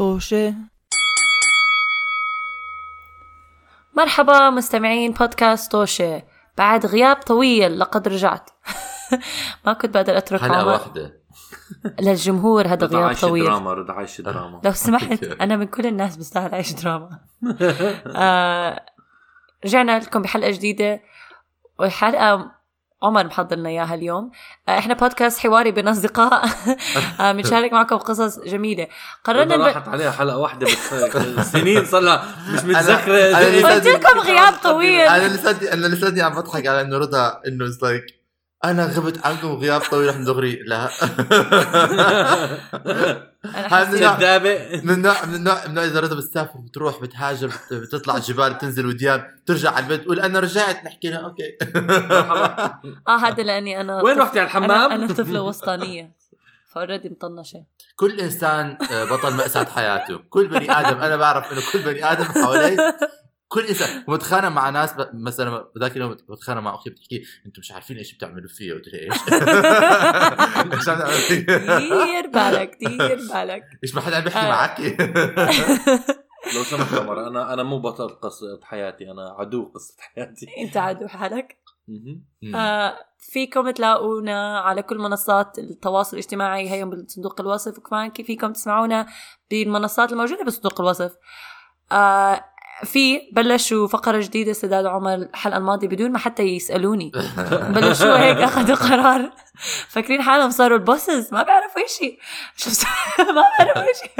طوشة. مرحبا مستمعين بودكاست طوشة. بعد غياب طويل لقد رجعت. ما كنت بقدر أترك حلقة واحدة للجمهور هذا غياب عايش طويل. دراما رضا عايش دراما. لو سمحت أنا من كل الناس بستاهل اعيش دراما. آه رجعنا لكم بحلقة جديدة. والحلقة عمر محضر لنا إياها اليوم. آه إحنا بودكاست حواري بين أصدقاء. آه بنشارك معكم قصص جميلة. قررنا رضا نب... راحت عليها حلقة واحدة بس سنين صار لها مش اللي قلت لكم غياب طويل. أنا لساتني أنا لساتني عم بضحك على إنه رضا إنه like أنا غبت عنكم غياب طويل رح دغري. لا. هذا. كدابة. من النوع من النوع من النوع إذا رضا بتسافر بتروح بتهاجر بت- بتطلع جبال بتنزل وديان بترجع على البيت تقول أنا رجعت نحكي لها أوكي. آه هذا لأني أنا وين رحتي على الحمام؟ أنا طفلة وسطانية. فأوريدي مطنشة. كل إنسان آه، بطل مأساة حياته. كل بني آدم أنا بعرف إنه كل بني آدم حوالي كل إنسان وبتخانق مع ناس ب- مثلا ذاك اليوم بتخانق مع أختي بتحكي أنتم مش عارفين إيش بتعملوا فيها قلت لها إيش؟ إيش عم تعملوا فيها؟ دير بالك دير بالك إيش ما حدا عم بيحكي آه. معك؟ لو سمحت عمر أنا أنا مو بطل قصة حياتي أنا عدو قصة حياتي أنت عدو حالك. آه فيكم تلاقونا على كل منصات التواصل الاجتماعي هي بصندوق الوصف وكمان فيكم تسمعونا بالمنصات الموجودة بصندوق الوصف آه في بلشوا فقرة جديدة سداد عمر الحلقة الماضية بدون ما حتى يسألوني. بلشوا هيك أخذوا قرار. فاكرين حالهم صاروا البوسز ما بيعرفوا إشي شو ما بيعرفوا إشي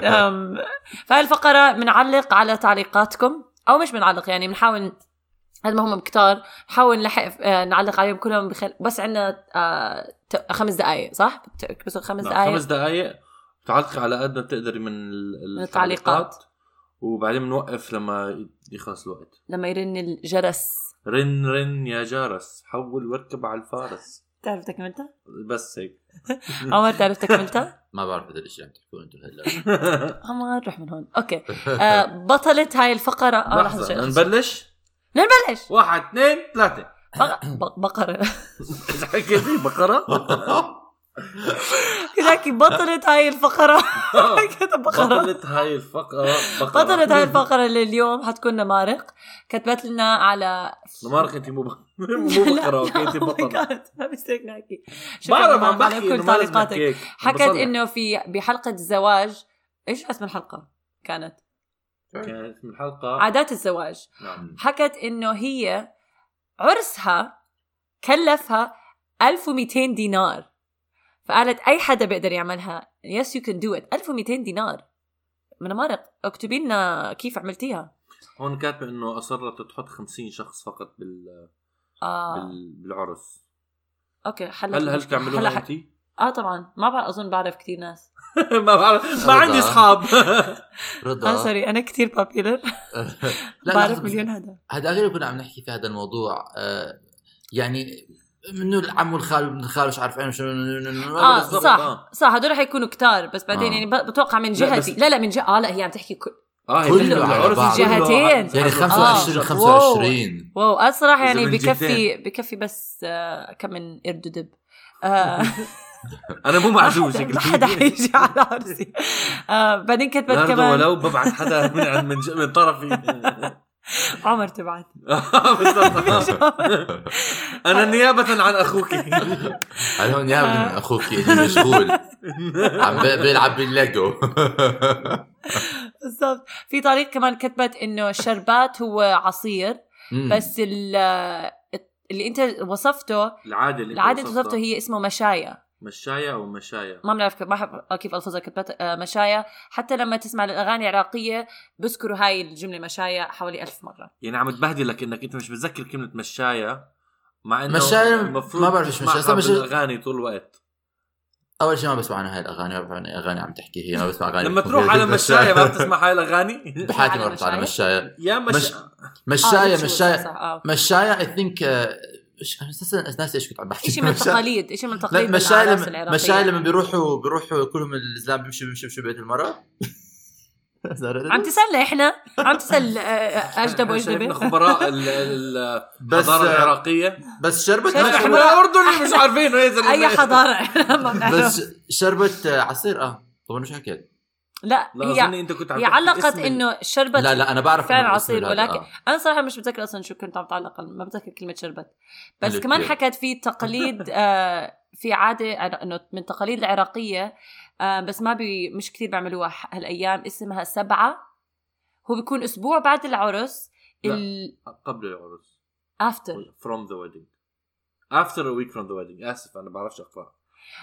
أم، فهاي الفقرة بنعلق على تعليقاتكم أو مش بنعلق يعني بنحاول هذا ما هم كتار نحاول نلحق آه، نعلق عليهم كلهم بخل... بس عندنا آه خمس دقائق صح؟ بس خمس دقائق خمس دقائق تعلقي على قد ما بتقدري من التعليقات. وبعدين بنوقف لما يخلص الوقت. لما يرن الجرس. رن رن يا جرس حول واركب على الفارس. تعرف تكملتها؟ بس هيك. عمر تعرف تكملتها؟ ما بعرف هذا الشيء عم تحكوا أنتم هلا. عمر روح من هون. أوكي. آه بطلت هاي الفقرة. آه لحظة. نبلش؟ نبلش. واحد اثنين ثلاثة. بق- بق- بقرة. بقرة؟ كذاك بطلت هاي الفقرة. كتب بطلت هاي الفقرة. بقرة. بطلت هاي الفقرة لليوم. حتكون نمارق كتبت لنا على نمارك انت مو مو بقرة أوكي انت بطلة. كانت ما بيصير نحكي بعرف نمارق عم بحكي كل إنه تعليقاتك. حكت. إنه في بحلقة الزواج. إيش اسم الحلقة؟ كانت؟ كانت من حلقة عادات الزواج. نعم. حكت إنه هي عرسها كلفها 1200 دينار. فقالت أي حدا بيقدر يعملها. yes you can do it 1200 دينار. من مارق اكتبي لنا كيف عملتيها. هون كاتبة إنه أصرت تحط 50 شخص فقط بال... بال... بالعرس. أوكي حلت هل هل. تعملوها هلا ح- انت؟ آه طبعا. ما بعرف أظن بعرف كثير ناس. ما بعرف. ما عندي. أصحاب. رضا. آه سوري أنا كثير بابيلر لا بعرف. مليون هذا هذا غير كنا عم نحكي في هذا الموضوع. آه، يعني منه العم والخال وابن الخال مش عارف إيه شنو آه صح آه. صح هدول حيكونوا كتار بس بعدين آه. يعني ب- بتوقع من جهتي لا لا من جهة آه لا هي عم تحكي كل... آه كله على بعض. كله جهتين. يعني حسب- 25 آه. 25 واو أنا صراحة إذا يعني بكفي. بكفي بس آه كم من قرد ودب آه أنا مو معزوم ما حدا حيجي على عرسي آه بعدين كتبت كمان ولو ببعث حدا من عند من, ج- من طرفي عمر تبعت بالضبط. أنا نيابة عن أخوك هون نيابة من أخوك اللي مشغول عم بي- بيلعب بالليجو بالضبط في طريق كمان كتبت إنه الشربات هو عصير. بس ال- اللي انت وصفته العادة اللي العادة اللي. وصفته هي اسمه مشايا مشاية أو مشاية؟ ما بنعرف ما حب كيف الفظها كتبت آه، مشايا حتى لما تسمع الأغاني العراقية بذكروا هاي الجملة مشايا حوالي ألف مرة. يعني عم تبهدلك إنك أنت مش متذكر كلمة مشاية مع إنه مشاية المفروض ما بعرف تسمعها مشاية. مش- بالأغاني طول الوقت. أول شيء ما بسمع أنا هاي الأغاني ما بعرف عن أغاني عم تحكي هي ما بسمع أغاني لما تروح على مشاية ما بتسمع هاي الأغاني؟ بحياتي ما رحت على مشاية؟ مشاية. يا مش, مش- آه، مشاية شو- مشاية. آه. أساسا ناسي إيش كنت عم بحكي شيء من التقاليد شيء من التقاليد بالأعراس لما. مشاية لما بيروحوا بيروحوا كلهم الإسلام بيمشوا بيمشوا بيمشوا بيت المرأة. عم تسأل إحنا؟ عم تسأل آه، أجدب إحنا واجدبه خبراء ال- ال- بس الحضارة العراقية. بس شربت إحنا اردني مش عارفين أي حضارة؟ بس شربت عصير آه. طبعا مش حكيت؟ لا, لا هي أنت كنت عم هي علقت إنه شربت لا لا أنا بعرف فعلا عصير ولكن آه. أنا صراحة مش متذكر أصلا شو كنت عم تعلق ما بتذكر كلمة شربت. بس كمان. حكت في تقاليد آه في عادة إنه من التقاليد العراقية آه بس ما بي مش كثير بيعملوها هالأيام اسمها سبعة. هو بيكون أسبوع بعد العرس. لا. ال قبل العرس. افتر from the wedding. After a week from the wedding. آسف أنا بعرفش أقرأ.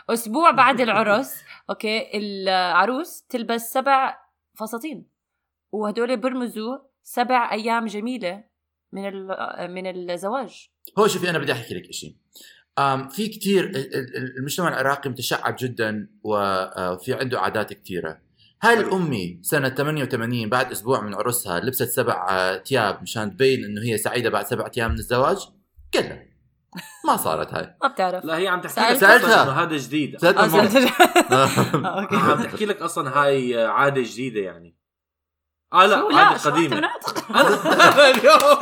أسبوع بعد العرس أوكي؟ العروس تلبس سبع فساتين وهدول برمزوا سبع أيام جميلة من من الزواج. هو شوفي أنا بدي أحكي لك شيء في ال- المجتمع العراقي متشعب جدا وفي عنده عادات كثيره هل امي سنة 88 بعد أسبوع من عرسها لبست سبع آه، ثياب مشان تبين إنه هي سعيدة بعد سبع أيام من الزواج؟ كلا ما صارت هاي. ما بتعرف. لا هي عم تحكي لك. إنه هذا جديد سألتها آه،. سألت- آه، أوكي. عم تحكي لك أصلا هاي عادة جديدة يعني. آه لا قديمة. أنت أنا اليوم.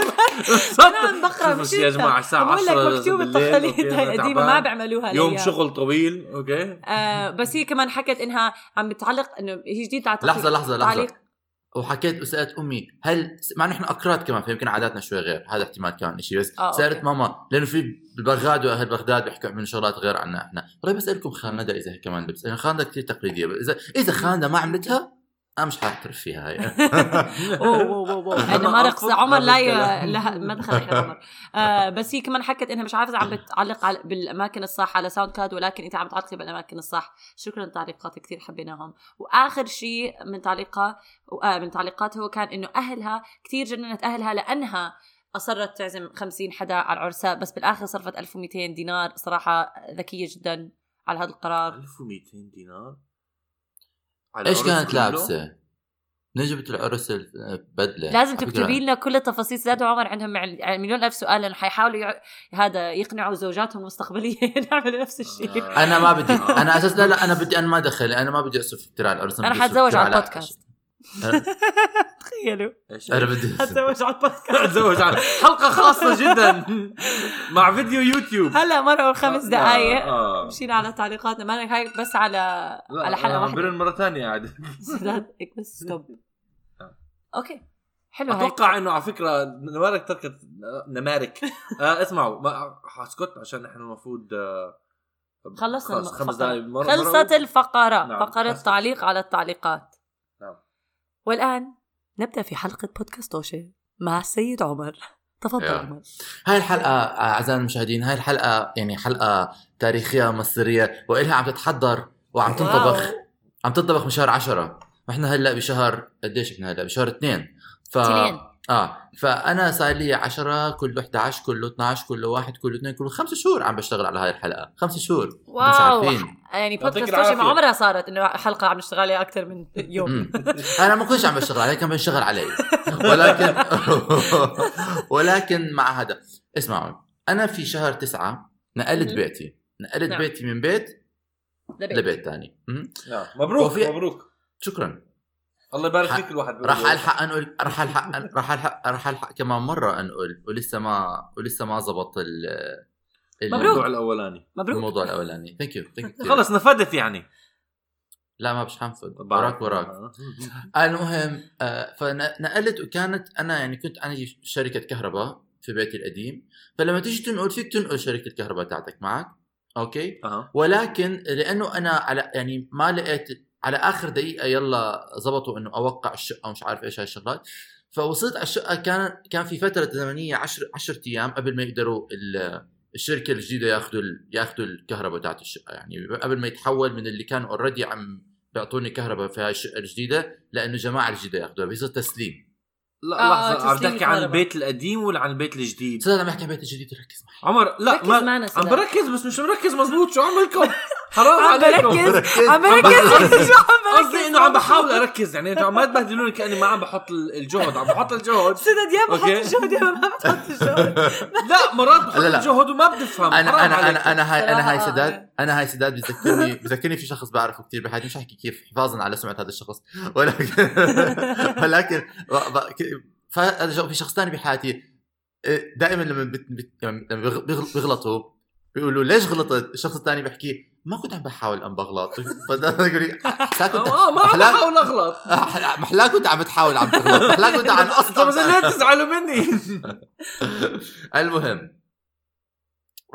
أنا عم بقرأ مش بس يا أنت. جماعة الساعة بقول 10 لك مكتوب التقاليد هاي أنا القديمه ما. بيعملوها يوم. شغل طويل أوكي. آه بس هي كمان حكت إنها عم بتعلق إنه هي جديد على لحظة لحظة تعليق. لحظه وحكيت وسألت أمي هل مع إنه إحنا أكراد كمان فيمكن عاداتنا شوي غير هذا احتمال كان شيء بس آه، سألت. ماما لأنه في ببغداد وأهل بغداد بيحكوا من شغلات غير عنا إحنا. والله بسألكم خالد إذا هي كمان لبس لأنه خالد كثير تقليدية. اذا إذا خالد ما عملتها أنا مش حاعترف فيها هي أوه أوه أوه أوه. أنا ما رقص عمر لا ي... لا ما دخل عليك عمر. آه بس هي كمان حكت إنها مش عارفة عم بتعلق على بالأماكن الصح على SoundCloud ولكن انت عم تعلقي بالأماكن الصح. شكرا لتعليقاتك كثير حبيناهم. وآخر شيء من تعليقها آه من تعليقاتها هو كان إنه أهلها كثير جننت أهلها لأنها أصرت تعزم 50 حدا على العرس بس بالآخر صرفت 1200 دينار صراحة ذكية جدا على هذا القرار 1200 دينار على إيش كانت؟ لابسة؟ نجبت العرس البدله لازم. تكتبي لنا كل التفاصيل زاد وعمر عندهم مع- مليون ألف سؤال لأنه حيحاولوا يع... هذا يقنعوا زوجاتهم المستقبلية نعمل نفس الشيء. أنا ما بدي أنا أساس لا لا أنا بدي أنا ما ادخل أنا ما بدي أصرف كثير على العرس أصرف حتزوج على البودكاست. تخيلوا. إيش؟ أنا بدي حتزوج على البودكاست. أتزوج على حلقة خاصة جدا. مع فيديو يوتيوب. هلا مرة خمس دقائق آه. مشينا على تعليقاتنا. ما هاي بس على على حلقة آه، واحدة. برن مرة ثانية هيك بس stop آه. okay. حلو هيك أتوقع إنه على فكرة نمارك تركت نمارك. آه اسمعوا ما حاسكت عشان إحنا المفروض آه خلصنا خلص خمس الفقرة. دقائق خلصت مرة الفقرة. نعم. فقرة خلصت. تعليق على التعليقات. والآن نبدأ في حلقة بودكاست توشي مع السيد عمر تفضل. عمر هاي الحلقة أعزائي المشاهدين هاي الحلقة يعني حلقة تاريخية مصرية وإلها عم تتحضر وعم تنطبخ. عم تنطبخ من شهر عشرة وإحنا هلأ بشهر قديش إحنا هلأ بشهر اثنين ف اثنين. آه فأنا صار لي 10 كله 11 كله 12 كله 1 كله 2 كله 5 شهور عم بشتغل على هاي الحلقة 5 شهور مش واو عارفين يعني بودكاست توشي. ما عمرها صارت إنه حلقة عم نشتغل عليها أكثر من يوم. أنا ما كنتش عم بشتغل عليه كان بشتغل علي ولكن ولكن مع هذا اسمعوا أنا في شهر تسعة نقلت. بيتي نقلت نعم. بيتي من بيت لبيت. لبيت ثاني نعم. مبروك وفي- مبروك شكرا الله يبارك فيك الواحد راح ألحق انقل راح ألحق راح الحق راح ألحق كمان مرة انقل ولسه ما ولسه ما زبط ال. الموضوع الأولاني. مبروك. الموضوع الأولاني. thank you thank you خلص نفدت يعني. لا ما مش حنفذ وراك وراك. المهم آه، فنقلت وكانت أنا يعني كنت أنا شركة كهرباء في بيتي القديم. فلما تيجي تنقل فيك تنقل شركة الكهرباء تاعتك معك. okay؟ أها. ولكن لأنه أنا على يعني ما لقيت على آخر دقيقة يلا زبطوا إنه أوقع الشقة ومش عارف إيش هاي الشغلات. فوصلت على الشقة كان كان في فترة زمنيه 10 10 أيام قبل ما يقدروا ال- الشركة الجديدة ياخذوا ال- ياخذوا الكهرباء تاعت الشقة. يعني قبل ما يتحول من اللي كانوا already عم بيعطوني كهرباء في هاي الشقة الجديدة لأنه جماعة الجديدة ياخذوها بيصير تسليم. لا آه، لحظة عم تحكي عن. البيت القديم ولا عن البيت الجديد؟ صدق عم بحكي عن بيت الجديد ركز معي. عمر لا ركز ما معنا عم. بركز بس مش مركز مزبوط شو عملكم؟ حرام عم عليكم. بركز عم بركز. شو عم بركز؟ قصدي إنه عم بحاول أركز يعني أنتوا ما تبهدلوني كأني ما عم بحط ال- الجهد. عم بحط الجهد. سداد يا بحط. الجهد يا ما بتحط الجهد. لا مرات بحط. الجهد وما بتفهم. أنا أنا. أنا أنا هاي أنا هاي سداد أنا هاي سداد بذكرني بذكرني في شخص بعرفه كثير بحياتي. مش احكي كيف حفاظا على سمعة هذا الشخص. ولكن ولكن في شخص ثاني بحياتي دائما لما بيغلطوا بيقولوا ليش غلطت؟ الشخص الثاني بيحكي ما كنت عم بحاول لي محلاك كنت آه ما عم بحاول أغلط. محلاك كنت عم تحاول عم تغلط محلاك كنت عن طب إذا ليه أصلا بتزعلوا مني؟ المهم.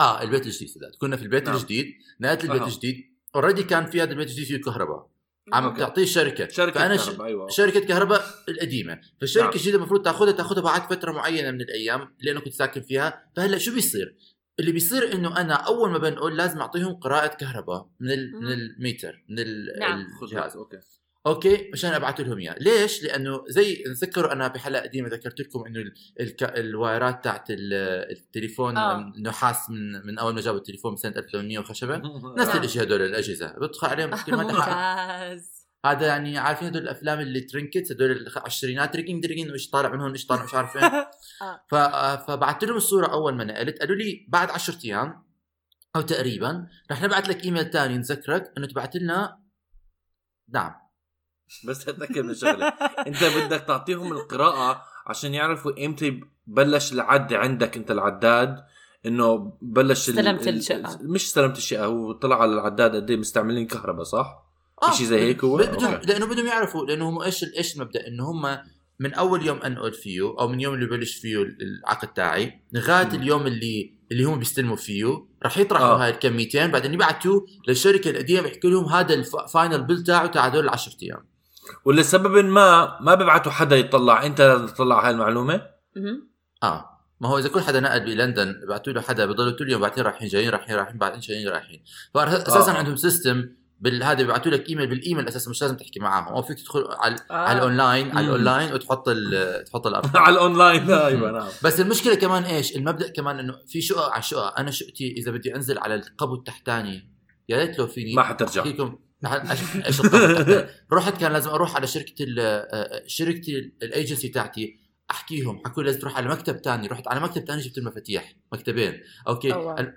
آه البيت الجديد سداد كنا في البيت نعم. الجديد. نقلت البيت. الجديد. already كان في هذا البيت الجديد فيه كهرباء. عم. بتعطيه الشركة شركة. فأنا ش... كهرباء، أيوه. شركة كهرباء القديمة. فالشركة نعم. الجديدة المفروض تاخذها تاخذها بعد فترة معينة من الأيام لأنه كنت ساكن فيها. فهلأ شو بيصير؟ اللي بيصير إنه أنا أول ما بنقول لازم أعطيهم قراءة كهرباء من ال... من. الميتر من ال... نعم. الجهاز okay okay مشان ابعث لهم إياه ليش لأنه زي تذكروا أنا بحلقة قديمة ذكرت لكم إنه. الك... الوايرات تاعت ال... التليفون آه. نحاس من من أول ما جابوا التليفون بسنة 1800 وخشبة نفس. الشيء هدول الأجهزة بدخل عليهم بحكي ما ممتاز هذا يعني عارفين هدول الأفلام اللي ترنكت هدول الخ- العشرينات تريكينج تريكينج وايش طالع من هون إيش طالع مش عارف وين آه. ف... فبعثت لهم الصورة أول ما نقلت قالوا لي بعد 10 أيام أو تقريبا رح نبعث لك إيميل ثاني نذكرك إنه تبعت لنا نعم بس تتذكر من شغلة أنت بدك تعطيهم القراءة عشان يعرفوا إمتى بلش العد عندك أنت العداد إنه بلش استلمت ال- الشقة. مش استلمت الشقة هو طلع على العداد قد إيه مستعملين كهرباء صح؟ شيء زي هيك هو؟ بدهم. لأنه بدهم يعرفوا لأنه هم إيش إيش المبدأ إنه هم من أول يوم أنقل فيه أو من يوم اللي بلش فيه العقد تاعي لغاية. اليوم اللي اللي هم بيستلموا فيه رح يطرحوا آه. هاي الكميتين بعدين يبعتوا للشركة القديمة بيحكوا لهم هذا ال final bill تاعه تاع هدول ال 10 أيام ولسبب ما ما بيبعتوا حدا يطلع أنت لازم تطلع هاي المعلومة. آه ما هو إذا كل حدا نقل بلندن بيبعتوا له حدا بضلوا طول اليوم بعدين رايحين جايين رايحين رايحين بعدين جايين رايحين فاساسا آه. عندهم system بالهذا بيبعتوا لك إيميل بالإيميل أساسا مش لازم تحكي معاهم. أو فيك تدخل على آه. على الأونلاين على. الأونلاين وتحط ال- تحط الأرقام. على الأونلاين أيوه نعم. بس المشكلة كمان إيش؟ المبدأ كمان إنه في شقق على شقق أنا شقتي إذا بدي أنزل على القبو التحتاني يا ريت لو فيني ما حترجع. احكي لكم إيش رحت كان لازم أروح على شركة ال- آه، شركتي الأيجنسي تاعتي أحكيهم. حكوا لي لازم تروح على مكتب تاني. رحت على مكتب تاني جبت المفاتيح. مكتبين. okay. أوه.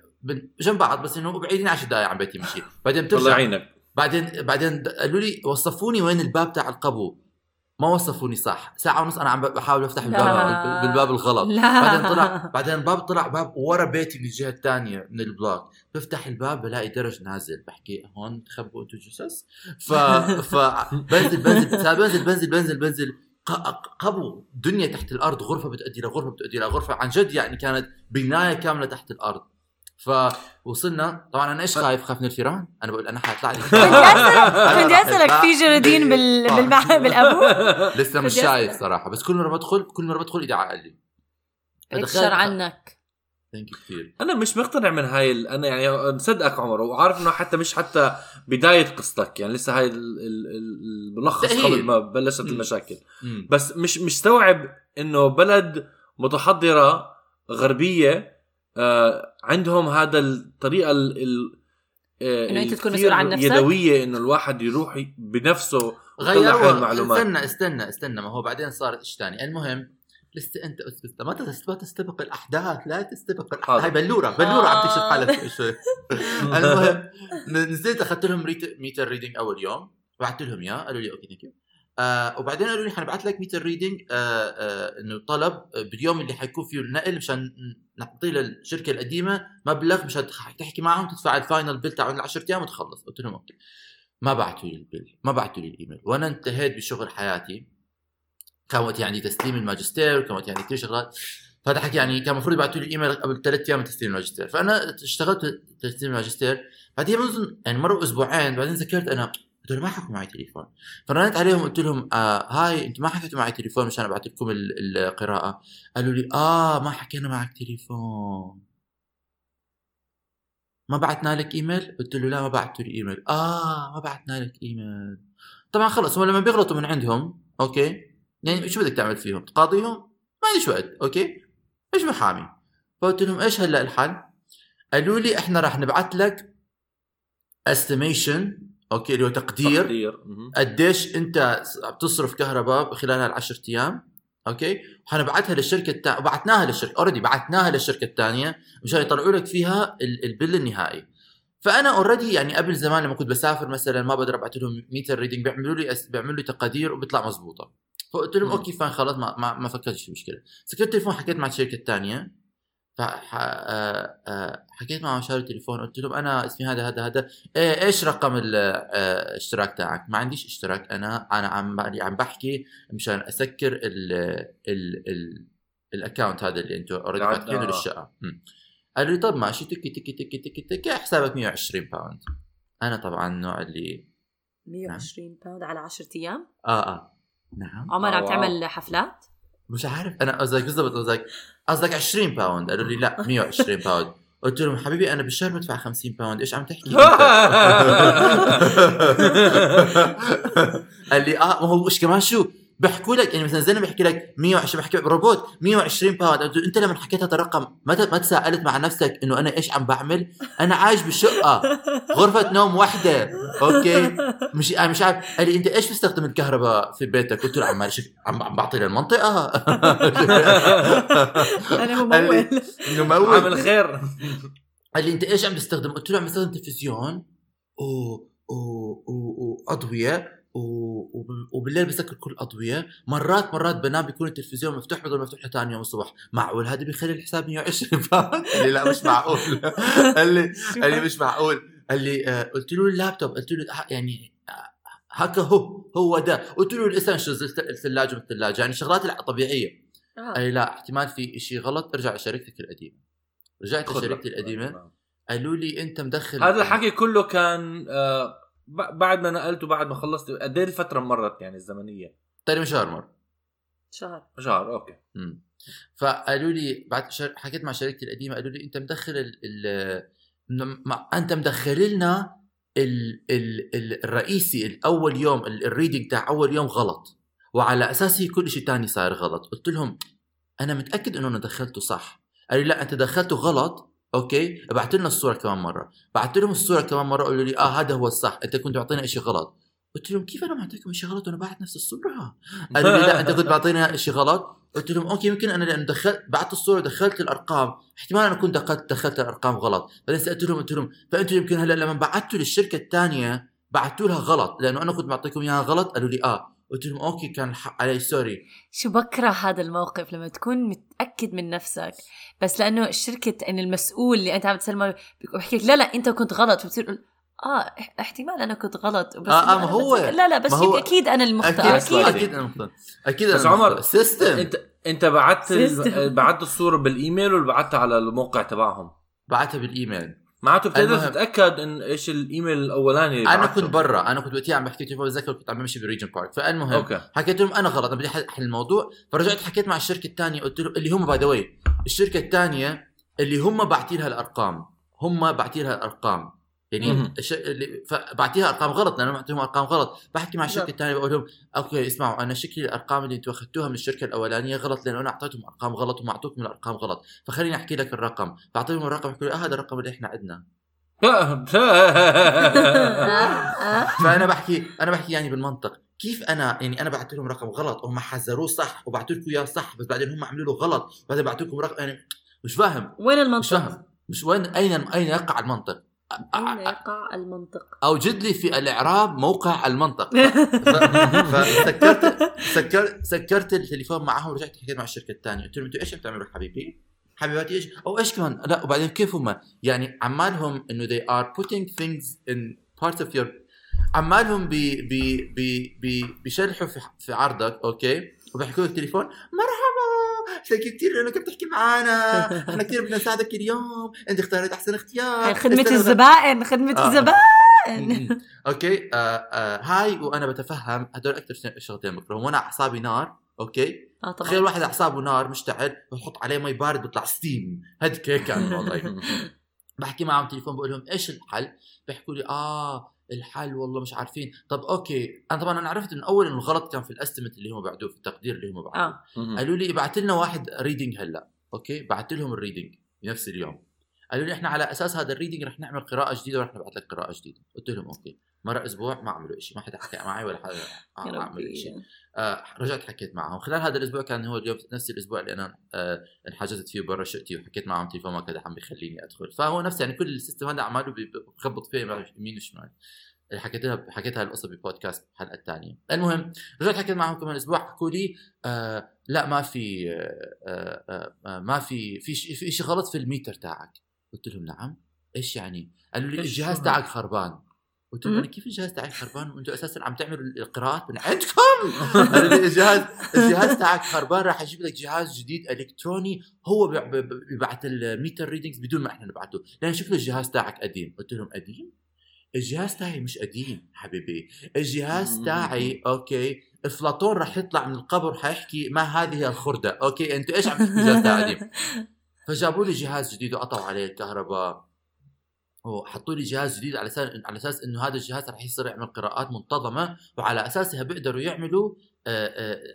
جنب بعض بس إنه بعيدين 10 دقائق عن بيتي مشي. بعدين الله بترجع يعينك. بعدين بعدين قالوا لي وصفوني وين الباب تاع القبو؟ ما وصفوني صح. ساعة ونص أنا عم بحاول أفتح الباب لا. بالباب الغلط. لا. بعدين طلع بعدين الباب طلع باب ورا بيتي من الجهة الثانية من ال block. بفتح الباب بلاقي درج نازل. بحكي هون تخبوا أنتم جثث؟ ف ف بنزل بنزل بنزل بنزل بنزل بنزل. ق- قبو دنيا تحت الأرض غرفة بتؤدي لغرفة بتؤدي لغرفة. عن جد يعني كانت بناية كاملة تحت الأرض. فوصلنا طبعا أنا إيش خايف؟ خايف من الفيران. أنا بقول أنا حيطلع لي. كنت اسالك في جرادين بال... بالمع... بالأبو. لسه مش شايف. صراحة. بس كل مرة بدخل كل مرة بدخل إيدي على قلبي اكشر عنك. thank you كثير. أنا مش مقتنع من هاي ال- أنا يعني مصدقك عمر وعارف إنه حتى مش حتى بداية قصتك يعني لسه هاي ال- ال- ال- الملخص. قبل ما بلشت مم. المشاكل. مم. بس مش مستوعب إنه بلد متحضرة غربية آه عندهم هذا الطريقة ال ال آه، إنه أنت تكون مسؤول عن نفسك؟ يدويه إنه الواحد يروح بنفسه غيروا المعلومات استنى استنى استنى ما هو بعدين صارت إيش ثاني المهم لسه أنت اسكت ما تس- ما تستبق الأحداث لا تستبق الأحداث. حاضر. هاي بلورة بلورة عم تكشف آه. حالك شوي المهم نزلت أخذت لهم read- meter reading أول يوم بعثت لهم إياه قالوا لي okay thank you آه وبعدين قالوا لي حنبعث لك meter reading آه آه إنه طلب آه، باليوم اللي حيكون فيه النقل مشان نعطي للشركة القديمة مبلغ مشان تحكي معهم تدفع ال final bill ال 10 أيام وتخلص. قلت لهم okay. ما بعثوا لي ال bill ما بعثوا لي الايميل وأنا انتهيت بشغل حياتي. كان وقت يعني تسليم الماجستير وكان وقت يعني كثير شغلات. فهذا حكي يعني كان المفروض يبعثوا لي ايميل قبل ثلاث أيام من تسليم الماجستير. فأنا اشتغلت تسليم الماجستير. بعدين يعني مروا أسبوعين بعدين ذكرت أنا هدول ما حكوا معي تليفون. فرنت عليهم قلت لهم آه هاي أنتم ما حكيتوا معي تليفون مشان أبعث لكم ال- القراءة. قالوا لي آه ما حكينا معك تليفون. ما بعثنا لك إيميل؟ قلت له لا ما بعثتوا لي إيميل. آه ما بعثنا لك إيميل. طبعا خلص هم لما بيغلطوا من عندهم okay؟ يعني شو بدك تعمل فيهم؟ تقاضيهم؟ ما عنديش وقت okay؟ مش محامي؟ فقلت لهم إيش هلأ الحل؟ قالوا لي إحنا راح نبعث لك estimation okay اللي هو تقدير. تقدير. قديش أنت بتصرف كهرباء خلال هالعشرة أيام okay؟ وحنبعتها للشركة التا... بعثناها للشركة already بعثناها للشركة الثانية مشان يطلعوا لك فيها ال- ال bill النهائي. فأنا already يعني قبل زمان لما كنت بسافر مثلا ما بقدر ابعث لهم meter reading بيعملوا لي أس... بيعملوا لي تقادير وبيطلع مزبوطه فقلت لهم. okay fine خلاص ما ما, ما فكرتش في مشكلة. سكرت التليفون حكيت مع الشركة الثانية. فحكيت معهم شاري تليفون قلت لهم أنا اسمي هذا هذا هذا. إيه إيش رقم ال- آه، الاشتراك تاعك؟ ما عنديش اشتراك أنا أنا عم عم بحكي مشان أسكر ال ال ال ال account هذا اللي أنتم already فاتحينه آه. للشقه. قالوا لي طب ماشي تكي تكي تكي تكي تكي حسابك 120 pound أنا طبعا النوع اللي 120 pound على 10 أيام؟ آه آه. نعم. عمر آه، عم. تعمل حفلات؟ مش عارف. أنا قصدك بالضبط قصدك قصدك 20 pound قالوا لي لا 120 pound قلت لهم حبيبي أنا بالشهر بدفع 50 pound إيش عم تحكي؟ قال لي آه ما هو إيش كمان شو؟ بيحكوا لك يعني مثلا زلمه بيحكي لك 120 بحكي روبوت 120 pound قلت له أنت لما حكيت هذا الرقم ما ت- ما تساءلت مع نفسك إنه أنا إيش عم بعمل؟ أنا عايش بشقة غرفة نوم واحدة. okay؟ مش أنا مش عارف. قال لي أنت إيش بتستخدم الكهرباء في بيتك؟ قلت له عم شك- عم عم بعطي للمنطقة. أنا ممول. إنه مول عامل خير. قال لي أنت إيش عم تستخدم؟ قلت له عم بستخدم تلفزيون. و و و واضويه وبالليل بسكر كل الاضويه مرات مرات بنام بيكون التلفزيون مفتوح بضل مفتوح لثاني يوم الصبح. معقول؟ هذا بيخلي الحساب 120 pound قال لي لا مش معقول. قال لي قال لي مش معقول. قال لي آه، قلت له اللابتوب. قلت له ه- يعني آه، هكا هو هو ده. قلت له ال essentials الثلاجة والثلاجة يعني شغلات الطبيعيه آه. قال لي لا احتمال في شيء غلط ارجع لشركتك القديمة. رجعت لشركتي. القديمة. قالوا لي أنت مدخل هذا الحكي كله كان آه، بعد ما نقلت وبعد ما خلصت قد إيه الفترة مرت يعني الزمنية؟ تقريبا شهر مر شهر. شهر okay. مم. فقالوا لي بعد شر... حكيت مع شركتي القديمة قالوا لي أنت مدخل ال... ال... م- مع... أنت مدخل لنا ال... ال... ال... الرئيسي الأول يوم ال- ال reading تاع أول يوم غلط. وعلى أساسه كل شيء تاني صار غلط. قلت لهم أنا متأكد إنه أنا دخلته صح. قالوا لي لا أنت دخلته غلط okay؟ ابعت لنا الصورة كمان مرة. بعت لهم الصورة كمان مرة قالوا لي آه هذا هو الصح. أنت كنت معطينا شيء غلط. قلت لهم كيف أنا معطيكم شيء غلط؟ وأنا باعت نفس الصورة. قالوا لي لا أنت كنت معطينا شيء غلط قلت لهم okay يمكن أنا لأنه دخلت بعت الصورة دخلت الأرقام. احتمال أنا كنت دخلت دخلت الأرقام غلط. بعدين سألت لهم قلت لهم فانتم يمكن هلأ لما بعتوا للشركة الثانية بعتوا لها غلط لأنه أنا كنت معطيكم إياها غلط؟ قالوا لي آه. قلت لهم okay كان الحق علي sorry. شو بكره هذا الموقف لما تكون متأكد من نفسك؟ بس لأنه الشركة إن المسؤول اللي أنت عم تسلمه بيحكي لك لا لا أنت كنت غلط. فبتصير تقول آه احتمال أنا كنت غلط. بس آه، آه، إنه ما هو- لا لا بس هو- أكيد أنا المخطئ. أكيد أكيد. أكيد, أكيد أنا مخطئ أكيد بس عمر، system أنت أنت بعت ال... بعت الصورة بالإيميل ولا بعتها على الموقع تبعهم. بعتها بالإيميل. معناته بتقدر المهم. تتأكد إن إيش الإيميل الأولاني اللي أنا. كنت برا أنا كنت وقتها عم بحكي تليفون بتذكر كنت عم بمشي ب Regent's Park فالمهم okay حكيت لهم أنا غلط أنا بدي احل الموضوع فرجعت حكيت مع الشركة الثانية قلت لهم اللي هم by the الشركة الثانية اللي هم باعتين لها الأرقام هم باعتين لها الأرقام يعني. الش... اللي فبعطيها أرقام غلط لأنه بعطيهم أرقام غلط. بحكي مع الشركة. الثانية بقول لهم okay اسمعوا أنا شكلي الأرقام اللي أنتم اخذتوها من الشركة الأولانية غلط لأنه أنا أعطيتهم أرقام غلط وما اعطوكم الأرقام غلط. فخليني أحكي لك الرقم. بعطيهم الرقم يقولوا لي آه هذا الرقم اللي إحنا عندنا. فأنا بحكي أنا بحكي يعني بالمنطق. كيف أنا يعني أنا بعت لهم رقم غلط وهم حذروه صح وبعتوا لكم إياه صح بس بعدين هم عملوا له غلط بعدين بعتوا لكم رقم يعني مش فاهم. وين مش المنطق؟ فاهم. مش وين أين أين يقع المنطق؟ يقع المنطق؟ اوجد لي في الإعراب موقع المنطق فسكرت سكرت سكرت التليفون معهم ورجعت حكيت مع الشركة الثانية قلت لهم أنتوا إيش بتعملوا حبيبي؟ حبيباتي إيش؟ أو إيش كمان؟ لا وبعدين كيف هم؟ يعني عمالهم إنه they are putting things in parts of your عمالهم بي بي بي بي بيشلحوا في في عرضك أوكي وبيحكوا لك تليفون مرحبا ثانك كثير إنك بتحكي معنا إحنا كثير بدنا نساعدك اليوم أنت اختارت أحسن اختيار استنى- الزبائن خدمة آه. الزبائن. أوكي آه آه هاي وأنا بتفهم هدول أكثر شغلتين بكرههم وأنا أعصابي نار أوكي؟ آه تخيل طبعا واحد أعصابه نار مشتعل بحط عليه مي بارد بيطلع ستيم هيك هيك كان الوضع بحكي معهم تليفون بقول لهم إيش الحل؟ بيحكوا لي آه الحل والله مش عارفين. طب okay أنا طبعا أنا عرفت من أول إنه الغلط كان في ال estimate اللي هم بعدوه في التقدير اللي هم بعدوه آه. قالوا لي ابعت لنا واحد reading هلأ. okay بعت لهم ال reading بنفس اليوم. قالوا لي إحنا على أساس هذا ال reading رح نعمل قراءة جديدة ورح نبعث لك قراءة جديدة. قلت لهم okay. مرة أسبوع ما عملوا شيء ما حدا حكى معي ولا حدا عمل شيء آه رجعت حكيت معهم. خلال هذا الأسبوع كان هو اليوم نفس الأسبوع اللي أنا آه انحجزت فيه برا شقتي وحكيت معهم تليفون ما كان عم بيخليني أدخل. فهو نفس يعني كل ال system هذا عماله بخبط فيه يمين وشمال. حكيتها حكيتها القصة ببودكاست الحلقة الثانية. المهم رجعت حكيت معهم كمان أسبوع حكوا لي آه لا ما في آه آه آه ما في في شيء في شيء غلط في الميتر تاعك. قلت لهم نعم. إيش يعني؟ قالوا لي الجهاز تاعك خربان. قلت. أنا كيف الجهاز تاعي خربان؟ وأنتم أساسا عم تعملوا القراءات من عندكم؟ الجهاز الجهاز تاعك خربان راح أجيب لك جهاز جديد إلكتروني هو بيع- ب- ب- بيبعت ال meter readings بدون ما إحنا نبعته لأن شكله الجهاز تاعك قديم. قلت لهم قديم؟ الجهاز تاعي مش قديم حبيبي. الجهاز. تاعي okay افلاطون راح يطلع من القبر حيحكي ما هذه الخردة. okay أنتوا إيش عم تحكوا الجهاز تاعي قديم؟ فجابوا لي جهاز جديد وقطعوا عليه الكهرباء. وحطوا لي جهاز جديد على أساس على أساس إنه هذا الجهاز راح يصير يعمل قراءات منتظمة وعلى أساسها بيقدروا يعملوا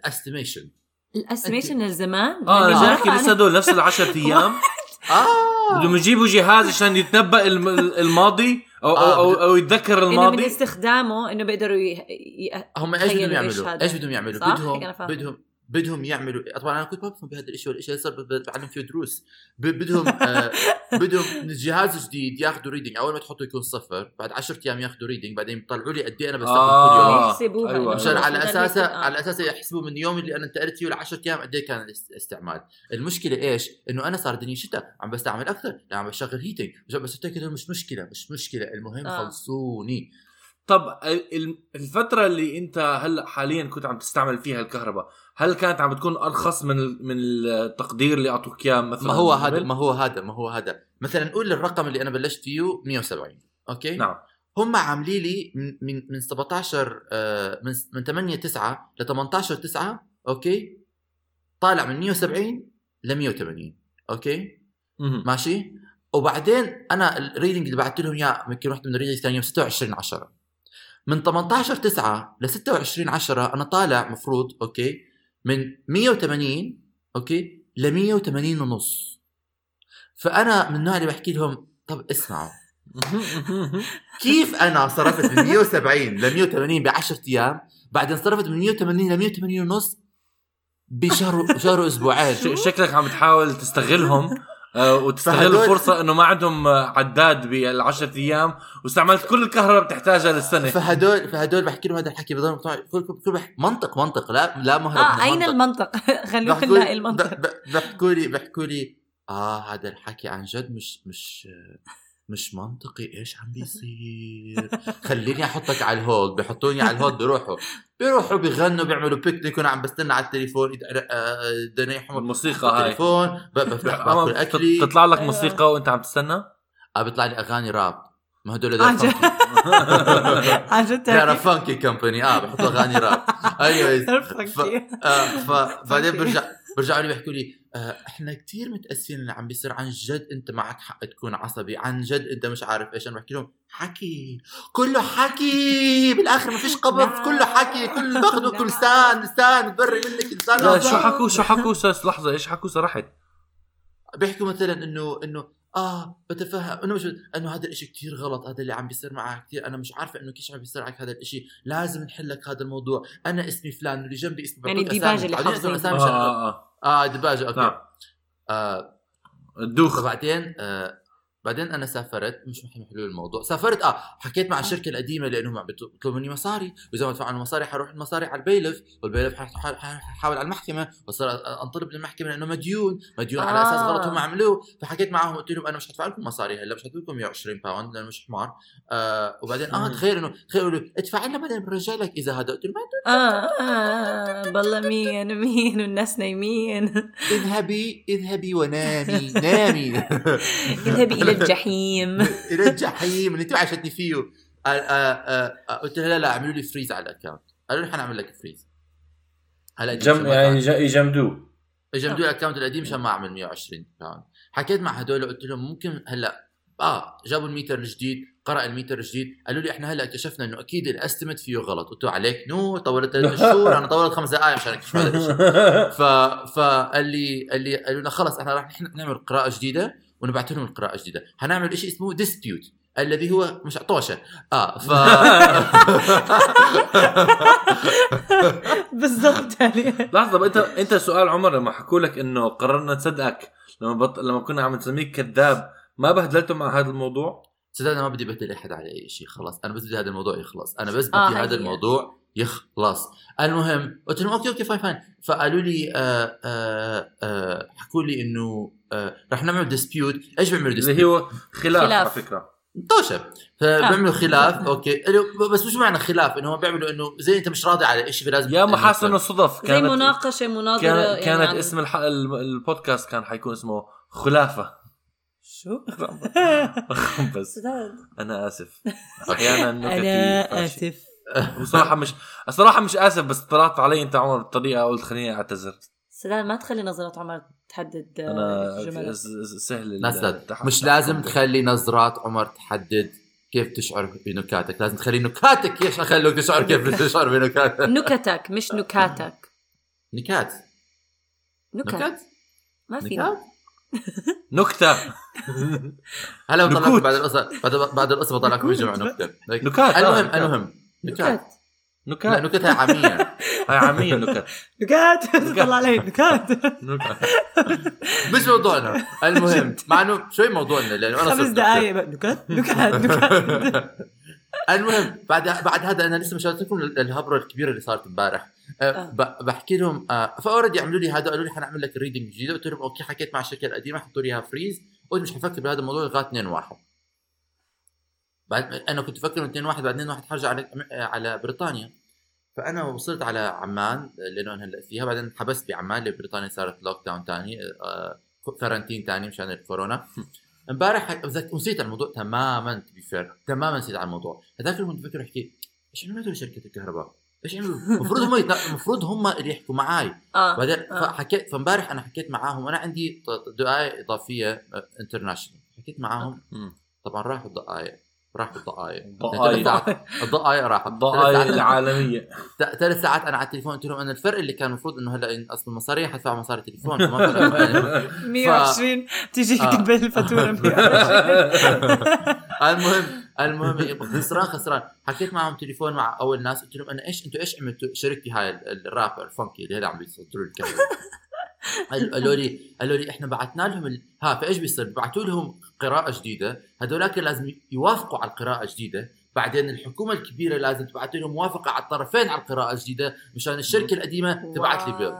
استيميشن الاستيميشن الزمان آه أنا يعني جاي مرة احكي لسه هدول نفس العشر أيام. آه. بدهم يجيبوا جهاز عشان يتنبأ الم- الماضي أو أو, آه، أو, بد- أو يتذكر إنه من الماضي استخدامه إنه بيقدروا ي... ي... هم إيش بدهم يعملوا؟ إيش بدهم يعملوا؟ بدهم. بدهم بدهم يعملوا طبعا أنا كنت ما بفهم بهذا الشيء ولا شيء صار بعلم فيه دروس. بدهم آه بدهم الجهاز جديد ياخذوا reading أول ما تحطه يكون صفر بعد 10 أيام ياخذوا reading بعدين يطلعوا لي قد إيه أنا بستخدم آه. كل يوم. يحسبوها. أيوة، إنه أيوة. مشان على أساسه آه. على أساسه يحسبوا من اليوم اللي أنا انتقلت فيه ل 10 أيام قد إيه كان الاستعمال. المشكلة إيش؟ إنه أنا صار الدنيا شتاء عم بستعمل أكثر. لا عم بشغل heating بس لهم مش مشكلة مش مشكلة. المهم آه. طب خلصوني ال- ال- الفترة اللي أنت هلأ حاليا كنت عم تستعمل فيها الكهرباء، هل كانت عم بتكون أرخص من من التقدير اللي اعطوك اياه مثلا ما هو؟ هذا ما هو هذا ما هو هذا. مثلا نقول الرقم اللي أنا بلشت فيه 170 أوكي؟ نعم. هم عاملين لي من من من 17 آه، من من 8 9 ل 18 9 أوكي؟ طالع من 170 ل 180 okay؟ مهم. ماشي؟ وبعدين أنا ال reading اللي بعثت لهم إياه يمكن واحدة من ال readings كان يوم 26 10 من 18 9 ل 26 10 أنا طالع مفروض okay؟ من 180 okay؟ ل 180 ونص. فأنا من النوع اللي بحكي لهم طب اسمعوا. كيف أنا صرفت من 170 ل 180 ب 10 أيام بعدين صرفت من 180 ل 180 ونص بشهر شهر وأسبوعين؟ ش- شكلك عم تحاول تستغلهم. وتستغل فهدول- الفرصة إنه ما عندهم آه، عداد بالعشرة أيام واستعملت كل الكهرباء بتحتاجها للسنة. فهدول فهدول بحكي لهم هذا الحكي بضل كل كل كل بح- منطق منطق. لا لا مهرب آه أين المنطق. بحكوا نلاقي المنطق. بحكوا لي بحكوا لي آه هذا الحكي عن جد مش مش مش منطقي إيش عم بيصير. خليني أحطك على الهولد بحطوني على الهولد بيروحوا. بيروحوا بيغنوا بيعملوا بيكنيك وأنا عم بستنى على التليفون. آه، دنيحهم الموسيقى هاي. التليفون. بأكل أكلي. تطلع لك موسيقى وأنت عم تستنى؟ آه بيطلع لي أغاني راب. ما هدول عن جد. عن جد they're a funky company. آه بحطوا اغاني راب. anyways ف... آه فبعدين برجع برجعوا لي بيحكوا لي آه إحنا كثير متأسفين اللي عم بيصير. عن جد أنت معك حق تكون عصبي. عن جد أنت مش عارف إيش. أنا بحكي لهم حكي. كله حكي. بالآخر ما فيش قبض. كله حكي. كله باخذه كل لسان لسان ببري منك لسان لا شو حكوا؟ شو حكوا؟ لحظة. إيش حكوا؟ صرحت. بيحكوا مثلا انه إنه آه بتفهم. انه مش إنه هذا الإشي كتير غلط هذا اللي عم بيصير معك كثير أنا مش عارفة إنه كيف عم بيصير معك هذا الإشي. لازم نحل لك هذا الموضوع. أنا اسمي فلان واللي جنبي اسمي يعني أسامي. اللي حافظين. اسامي آه آه آه. آه دباجه أوكي. نعم. آه الدوخ فبعدين آه بعدين أنا سافرت مش محل حلول الموضوع. سافرت آه حكيت مع الشركة القديمة لأنهم عم بيطلبوا مني مصاري وإذا ما دفعوا مصاري حروح المصاري على ال bailiff وال bailiff ح- ح- ح- ححاول على المحكمة وصار أنطلب للمحكمة لأنه مديون مديون على أساس آه. غلط هم عملوه. فحكيت معهم قلت لهم أنا مش حدفع لكم مصاري هلا مش حدفع لكم 120 pound لأنه مش حمار. آه وبعدين آه. تخيل إنه تخيل ادفع لنا بعدين بنرجع لك إذا هذا قلت لهم آه آه بالله مين مين والناس نايمين. اذهبي اذهبي ونامي نامي. اذهبي إلى الجحيم إلى الجحيم اللي انت عاشتني فيه قلت لها لا لا اعملوا لي freeze على ال account قالوا لي حنعمل لك freeze. هلا جم يعني يجمدوه. جمدوا ال account القديم عشان ما أعمل 120 pound حكيت مع هدول قلت لهم ممكن هلا آه جابوا الميتر الجديد قرأ الميتر الجديد قالوا لي إحنا هلا اكتشفنا إنه أكيد ال estimate فيه غلط. قلت له عليك؟ نور طولت ثلاث شهور أنا طولت خمس دقائق مشان اكتشف هذا الشيء ف فقال لي قال لي قالوا لنا خلص إحنا راح نحن نعمل قراءة جديدة. ونبعث لهم القراءه الجديده حنعمل شيء اسمه ديسبيوت الذي هو مش طوشه آه ف بالضبط يعني. لحظة بقى أنت أنت سؤال عمر لما حكوا لك إنه قررنا نصدقك لما بط... لما كنا عم نسميك كذاب ما بهدلتوا مع هذا الموضوع؟ أنا ما بدي بدل أحد على أي شيء خلاص أنا بس بدي هذا الموضوع يخلص. أنا بس بدي آه، هذا. الموضوع يخلص. المهم قلت لهم okay okay fine fine فقالوا لي آه آه آه حكوا لي إنه آه رح نعمل dispute إيش بيعملوا ال dispute هو خلاف, خلاف. على فكرة. طوشه فبيعملوا خلاف okay. قالوا- بس مش معنى خلاف إنه هم بيعملوا إنه زي أنت مش راضي على شيء فلازم يا محاسن الصدف زي كانت مناقشة مناظرة كان يعني كانت عن- اسم الح... الم- البودكاست كان حيكون اسمه خلافة. شو؟ بس. أنا آسف. أحيانا أنا. آسف. بصراحة مش الصراحه مش آسف بس طلعت علي أنت عمر بطريقة قلت خليني أعتذر. سداد ما تخلي نظرات عمر تحدد آه، أنا سهل مش لازم تخلي نظرات عمر تحدد كيف تشعر بنكاتك. لازم تخلي نكاتك إيش اخلوك تشعر كيف تشعر بنكاتك. نكتك مش نكاتك. نكات. نكت. نكات؟ ما في. نكات؟ نكتة. هلا بطلعكم. بعد القصة بعد بعد القصة بطلعكم بجمع نكتة. هيك. نكات آه، المهم نكات. المهم. نكات. نكات. نكت هاي عامية. هاي عامية نكت نكات. طلع علي نكات. نكت مش موضوعنا. المهم مع إنه شوي موضوعنا لأنه أنا خمس دقائق. نكت نكات. نكات. المهم بعد بعد هذا أنا لسه مشاركت لكم الهبرة الكبيرة اللي صارت امبارح. آه، آه. ب- بحكي لهم آه، فأوريدي عملوا لي هذا قالوا لي حنعمل لك ريدنج جديده قلت لهم أوكي حكيت مع الشركة القديمه حطوا لي اياها فريز قلت مش حفكر بهذا الموضوع لغاية 2 1 بعد أنا كنت أفكر إنه 2 1 بعد 2 1 حرجع على آه، على بريطانيا فأنا وصلت على عمان لأنه أنا هلأ فيها بعدين حبست بعمان لأن بريطانيا صارت lockdown ثاني quarantine ثاني مشان الكورونا امبارح نسيت الموضوع تماما بفير تماما نسيت عن الموضوع هذاك اليوم كنت بفكر أحكي إيش عملوا شركة الكهرباء؟ إيش عملوا؟ المفروض هم المفروض هم اللي يحكوا معي بعدين آه. فحكيت فامبارح أنا حكيت معاهم وأنا عندي دقائق إضافية انترناشونال حكيت معاهم. طبعا راحوا الدقائق راحوا الدقائق الدقائق. الدقائق راحت ساعات- العالمية. ثلاث ساعات أنا على التليفون قلت لهم أنا الفرق اللي كان المفروض إنه هلا اصل المصاري حدفع مصاري تليفون. فما فرق. معي. 120 تيجي. تقبل الفاتورة 120 المهم المهم خسران خسران. حكيت معهم تليفون مع أول ناس قلت لهم أنا إيش أنتوا إيش عملتوا شركتي هاي ال- الرابر الفانكي اللي هلا عم بيصدروا الكهرباء قال- قالوا لي قالوا لي إحنا بعثنا لهم ال... ها فإيش بيصير؟ ببعثوا لهم قراءة جديدة هذولاك لازم يوافقوا على القراءة الجديده بعدين الحكومة الكبيرة لازم تبعث لهم موافقة على الطرفين على القراءة الجديدة مشان الشركة القديمة تبعث لي بيل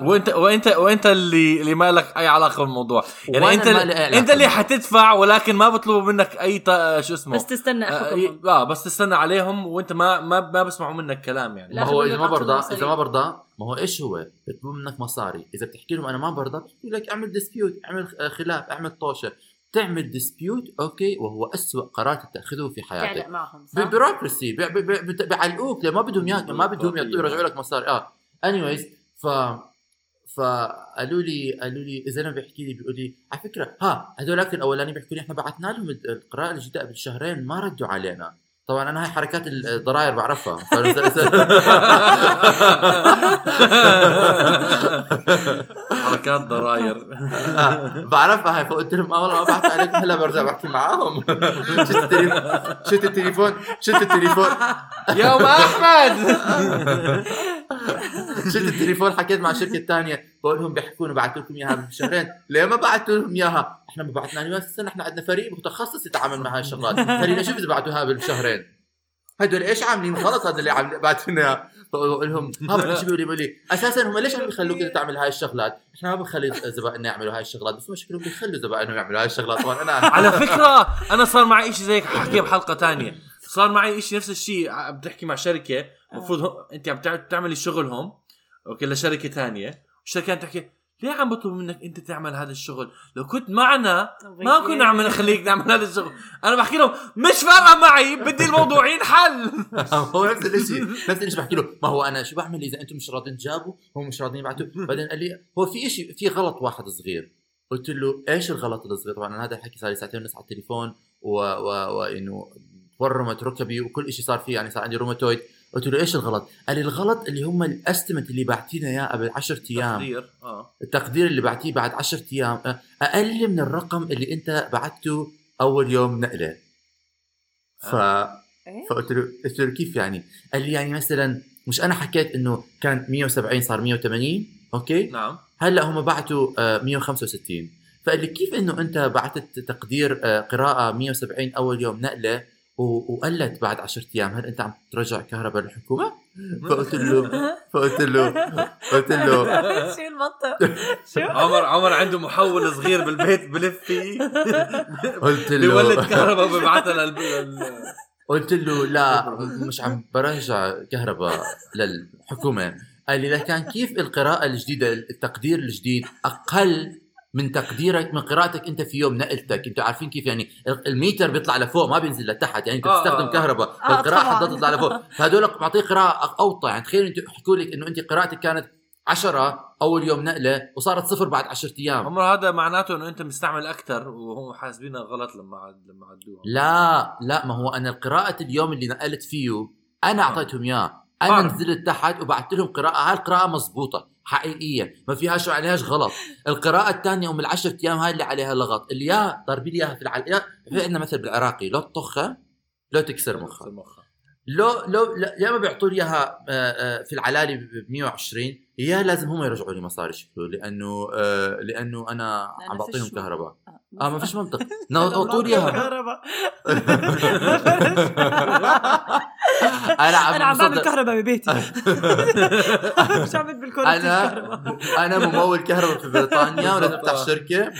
وانت وانت وانت اللي اللي ما لك أي علاقة بالموضوع يعني أنت ما لي أي علاقة أنت اللي. حتدفع ولكن ما بيطلبوا منك أي ط... شو اسمه بس تستنى آه, حكمهم آه بس تستنى عليهم وأنت ما ما ما بسمعوا منك كلام يعني ما هو إذا ما برضى. إذا ما برضى ما هو إيش هو؟ بيطلبوا منك مصاري، إذا بتحكي لهم أنا ما برضى بيحكوا لك أعمل dispute، أعمل آه، خلاف، أعمل طوشة، تعمل dispute okay وهو أسوأ قرار تتخذه في حياتك. معهم صح؟ bureaucracy بي- بي- بي- بت- بيعلقوك لما بدهم إياك ما بدهم يعطوا يرجعوا لك مصاري آه anyways ف فقالوا لي قالوا لي إذا أنا بيحكي لي بيقول لي على فكرة ها هذولاك الأولاني بيحكوا لي إحنا بعثنا لهم القراءة الجديده قبل شهرين ما ردوا علينا. طبعا أنا هاي حركات الضراير بعرفها. حركات ضراير. بعرفها هاي فقلت لهم آه والله ما بعثت عليكم هلا برجع بحكي معاهم. شلت التليفون؟ شلت التليفون؟ يا أم أحمد! شلت التليفون حكيت مع شركة ثانية بقول لهم بيحكوا لنا بعثوا لكم إياها بشهرين ليه ما بعثوا لهم إياها؟ إحنا ما بعثنا لهم استنى إحنا عندنا فريق متخصص يتعامل مع هاي الشغلات. خلينا نشوف اذا بعثوها بالشهرين؟ هدول إيش عاملين؟ غلط هذا اللي عم إياها. بقول لهم بدي شو بيقولوا لي أساسا هم ليش عم بيخلوك إنت تعمل هاي الشغلات؟ إحنا ما بنخلي زبائننا يعملوا هاي الشغلات بس مشكلهم بيخلوا زبائنهم يعملوا هاي الشغلات. طبعا أنا على فكرة أنا صار معي شيء زي حكيه بحلقة تانية. صار معي شيء نفس الشيء بتحكي مع شركة المفروض أنت عم تع- تعملي شغلهم أوكي لشركه تانية والشركة تحكي ليه عم بطلب منك أنت تعمل هذا الشغل؟ لو كنت معنا ما كنا عم نخليك نعمل هذا الشغل. أنا بحكي لهم مش فارقة معي بدي الموضوع ينحل هو نفس الشيء نفس الشيء بحكي له. ما هو أنا شو بعمل إذا أنتم مش راضيين تجابوا هم مش راضيين يبعثوا. بعدين قال لي هو في شيء في غلط واحد صغير. قلت له إيش الغلط الصغير؟ طبعا هذا الحكي صار لي ساعتين ونص على التليفون و... و... وانه تورمت ركبي وكل شيء صار فيه يعني صار عندي روماتويد قلت له إيش الغلط؟ قال لي الغلط اللي هم الأستمت اللي بعتينا إياه قبل 10 أيام تقدير آه التقدير اللي بعتيه بعد 10 أيام أ- أقل من الرقم اللي أنت بعته أول يوم نقلة ف إيه؟ فقلت له قلت له كيف يعني؟ قال لي يعني مثلا مش أنا حكيت إنه كان 170 صار 180 أوكي؟ نعم هلأ هم بعتوا آه، 165 فقال لي كيف إنه أنت بعثت تقدير آه، قراءة 170 أول يوم نقلة وقلت بعد 10 أيام هل أنت عم ترجع كهرباء للحكومة؟ فقلت له فقلت له قلت له. شو المنطق شو؟ عمر عمر عنده محول صغير بالبيت بلف فيه قلت بيولد له كهرباء ببعثها لل لل- قلت له لا مش عم برجع كهرباء للحكومة. قال لي لكن كيف القراءة الجديدة التقدير الجديد أقل من تقديرك من قراءتك أنت في يوم نقلتك. أنتوا عارفين كيف يعني الميتر بيطلع لفوق ما بينزل لتحت. يعني أنت آه، بتستخدم آه. كهرباء آه، فالقراءه طبعاً. حتى تطلع لفوق. فهدول معطيه قراءة أوطى. يعني تخيل أنتوا يحكوا لك إنه أنت قراءتك كانت عشرة أول يوم نقلة وصارت صفر بعد 10 أيام. عمر هذا معناته إنه أنت مستعمل أكثر وهم حاسبينها غلط لما عد لما عدوها. لا لا ما هو أنا قراءة اليوم اللي نقلت فيه أنا أعطيتهم إياه. أنا. نزلت تحت وبعثت لهم قراءة. هاي القراءة مزبوطة حقيقية ما فيهاش عليهاش غلط. القراءة الثانية ام العشرة أيام هاي اللي عليها لغط اللي يا ضاربين لي إياها في العل... في عندنا مثل بالعراقي. لو تطخها لو تكسر مخها مخها لو لو لا- يا ما بيعطوا لي إياها آه، آه، في العلالي ب 120 يا لازم هم يرجعوا لي مصاري شكله لأنه آه، لأنه أنا عم بعطيهم. كهرباء. آه ما فيش منطق. نعطوا لي اياها كهرباء. أنا عم أنا عم بعمل كهرباء ببيتي. مش عم بالكورة أنا أنا ممول كهرباء في بريطانيا ولازم افتح شركة.